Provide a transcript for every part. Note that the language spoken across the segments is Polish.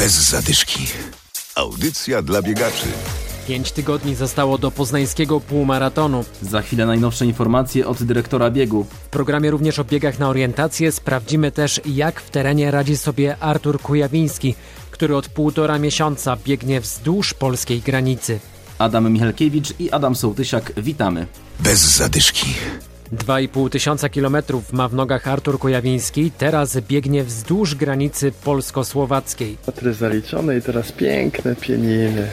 Bez zadyszki. Audycja dla biegaczy. Pięć tygodni zostało do poznańskiego półmaratonu. Za chwilę najnowsze informacje od dyrektora biegu. W programie również o biegach na orientację sprawdzimy też, jak w terenie radzi sobie Artur Kujawiński, który od półtora miesiąca biegnie wzdłuż polskiej granicy. Adam Michalkiewicz i Adam Sołtysiak, witamy. Bez zadyszki. 2,5 tysiąca kilometrów ma w nogach Artur Kujawiński, teraz biegnie wzdłuż granicy polsko-słowackiej. Metry zaliczone i teraz piękne pieniny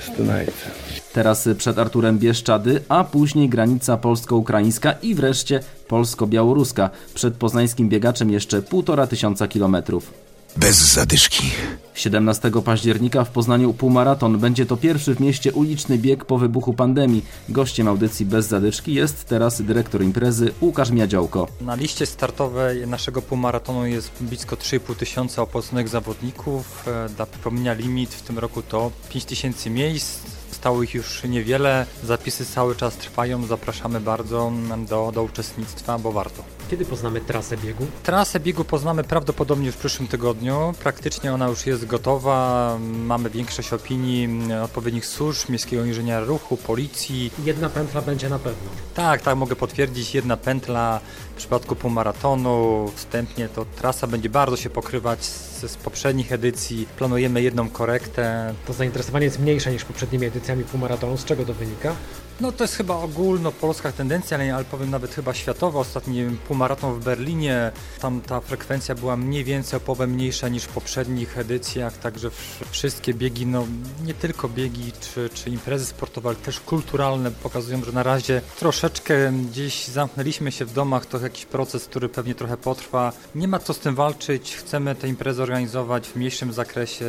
z Dunajca. Teraz przed Arturem Bieszczady, a później granica polsko-ukraińska i wreszcie polsko-białoruska. Przed poznańskim biegaczem jeszcze półtora tysiąca kilometrów. Bez zadyszki. 17 października w Poznaniu półmaraton. Będzie to pierwszy w mieście uliczny bieg po wybuchu pandemii. Gościem audycji Bez Zadyczki jest teraz dyrektor imprezy Łukasz Miadziołko. Na liście startowej naszego półmaratonu jest blisko 3,5 tysiąca opłaconych zawodników. E, Dla przypomnienia limit w tym roku to 5 tysięcy miejsc. Zostało ich już niewiele. Zapisy cały czas trwają. Zapraszamy bardzo do, do uczestnictwa, bo warto. Kiedy poznamy trasę biegu? Trasę biegu poznamy prawdopodobnie już w przyszłym tygodniu. Praktycznie ona już jest gotowa. Mamy większość opinii odpowiednich służb, Miejskiego Inżyniera Ruchu, Policji. Jedna pętla będzie na pewno. Tak, tak, mogę potwierdzić. Jedna pętla w przypadku półmaratonu. Wstępnie to trasa będzie bardzo się pokrywać z, z poprzednich edycji. Planujemy jedną korektę. To zainteresowanie jest mniejsze niż poprzednimi edycjami półmaratonu. Z czego to wynika? No to jest chyba ogólnopolska tendencja, ale, powiem nawet chyba światowa. Ostatni półmaraton w Berlinie, tam ta frekwencja była mniej więcej o połowę mniejsza niż w poprzednich edycjach, także wszystkie biegi, no nie tylko biegi czy, czy imprezy sportowe, ale też kulturalne pokazują, że na razie troszeczkę gdzieś zamknęliśmy się w domach, to jakiś proces, który pewnie trochę potrwa. Nie ma co z tym walczyć, chcemy te imprezy organizować w mniejszym zakresie.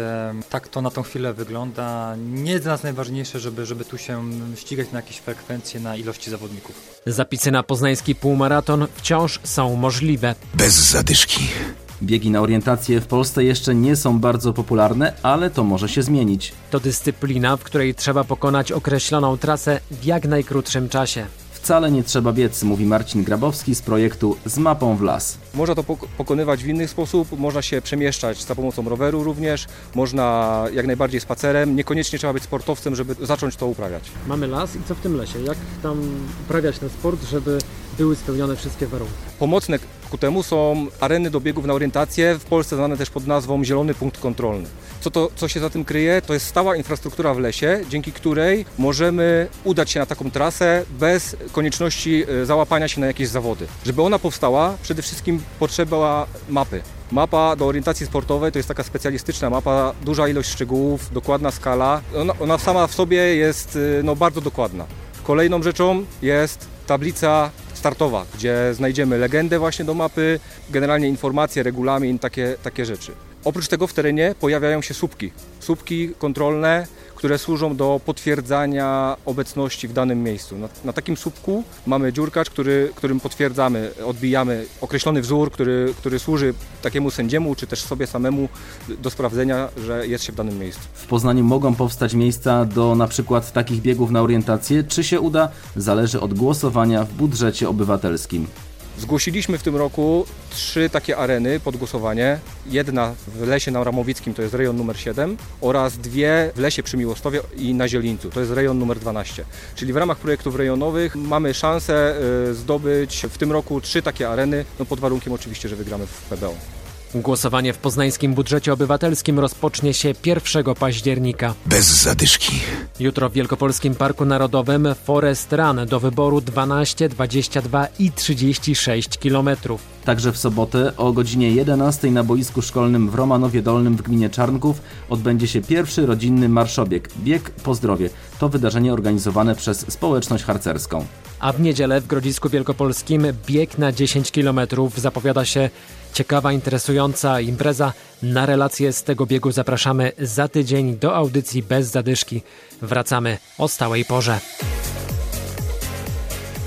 Tak to na tą chwilę wygląda. Nie jest dla nas najważniejsze, żeby, żeby tu się ścigać na jakieś frekwencje na ilości zawodników. Zapisy na poznański półmaraton wciąż są możliwe. Bez zadyszki. Biegi na orientację w Polsce jeszcze nie są bardzo popularne, ale to może się zmienić. To dyscyplina, w której trzeba pokonać określoną trasę w jak najkrótszym czasie. Wcale nie trzeba biec, mówi Marcin Grabowski z projektu Z mapą w las. Można to pokonywać w inny sposób, można się przemieszczać za pomocą roweru również, można jak najbardziej spacerem, niekoniecznie trzeba być sportowcem, żeby zacząć to uprawiać. Mamy las i co w tym lesie? Jak tam uprawiać ten sport, żeby były spełnione wszystkie warunki? Pomocne ku temu są areny do biegów na orientację, w Polsce znane też pod nazwą Zielony Punkt Kontrolny. Co, to, co się za tym kryje? To jest stała infrastruktura w lesie, dzięki której możemy udać się na taką trasę bez konieczności załapania się na jakieś zawody. Żeby ona powstała, przede wszystkim potrzeba mapy. Mapa do orientacji sportowej to jest taka specjalistyczna mapa, duża ilość szczegółów, dokładna skala. Ona, ona sama w sobie jest no, bardzo dokładna. Kolejną rzeczą jest tablica startowa, gdzie znajdziemy legendę właśnie do mapy, generalnie informacje, regulamin, takie, takie rzeczy. Oprócz tego w terenie pojawiają się słupki, słupki kontrolne, które służą do potwierdzania obecności w danym miejscu. Na, na, takim słupku mamy dziurkacz, który, którym potwierdzamy, odbijamy określony wzór, który, który służy takiemu sędziemu, czy też sobie samemu do sprawdzenia, że jest się w danym miejscu. W Poznaniu mogą powstać miejsca do na przykład takich biegów na orientację. Czy się uda? Zależy od głosowania w budżecie obywatelskim. Zgłosiliśmy w tym roku trzy takie areny pod głosowanie. Jedna w lesie na Ramowickim, to jest rejon numer 7 oraz dwie w lesie przy Miłostowie i na Zielińcu, to jest rejon numer 12. Czyli w ramach projektów rejonowych mamy szansę zdobyć w tym roku trzy takie areny, no pod warunkiem oczywiście, że wygramy w PBO. Głosowanie w poznańskim budżecie obywatelskim rozpocznie się 1 października. Bez zadyszki. Jutro w Wielkopolskim Parku Narodowym Forest Run do wyboru 12, 22 i 36 kilometrów. Także w sobotę o godzinie 11 na boisku szkolnym w Romanowie Dolnym w gminie Czarnków odbędzie się pierwszy rodzinny marszobieg Bieg po zdrowie. To wydarzenie organizowane przez społeczność harcerską. A w niedzielę w Grodzisku Wielkopolskim bieg na 10 kilometrów zapowiada się ciekawa, interesująca impreza. Na relacje z tego biegu zapraszamy za tydzień do audycji bez zadyszki. Wracamy o stałej porze.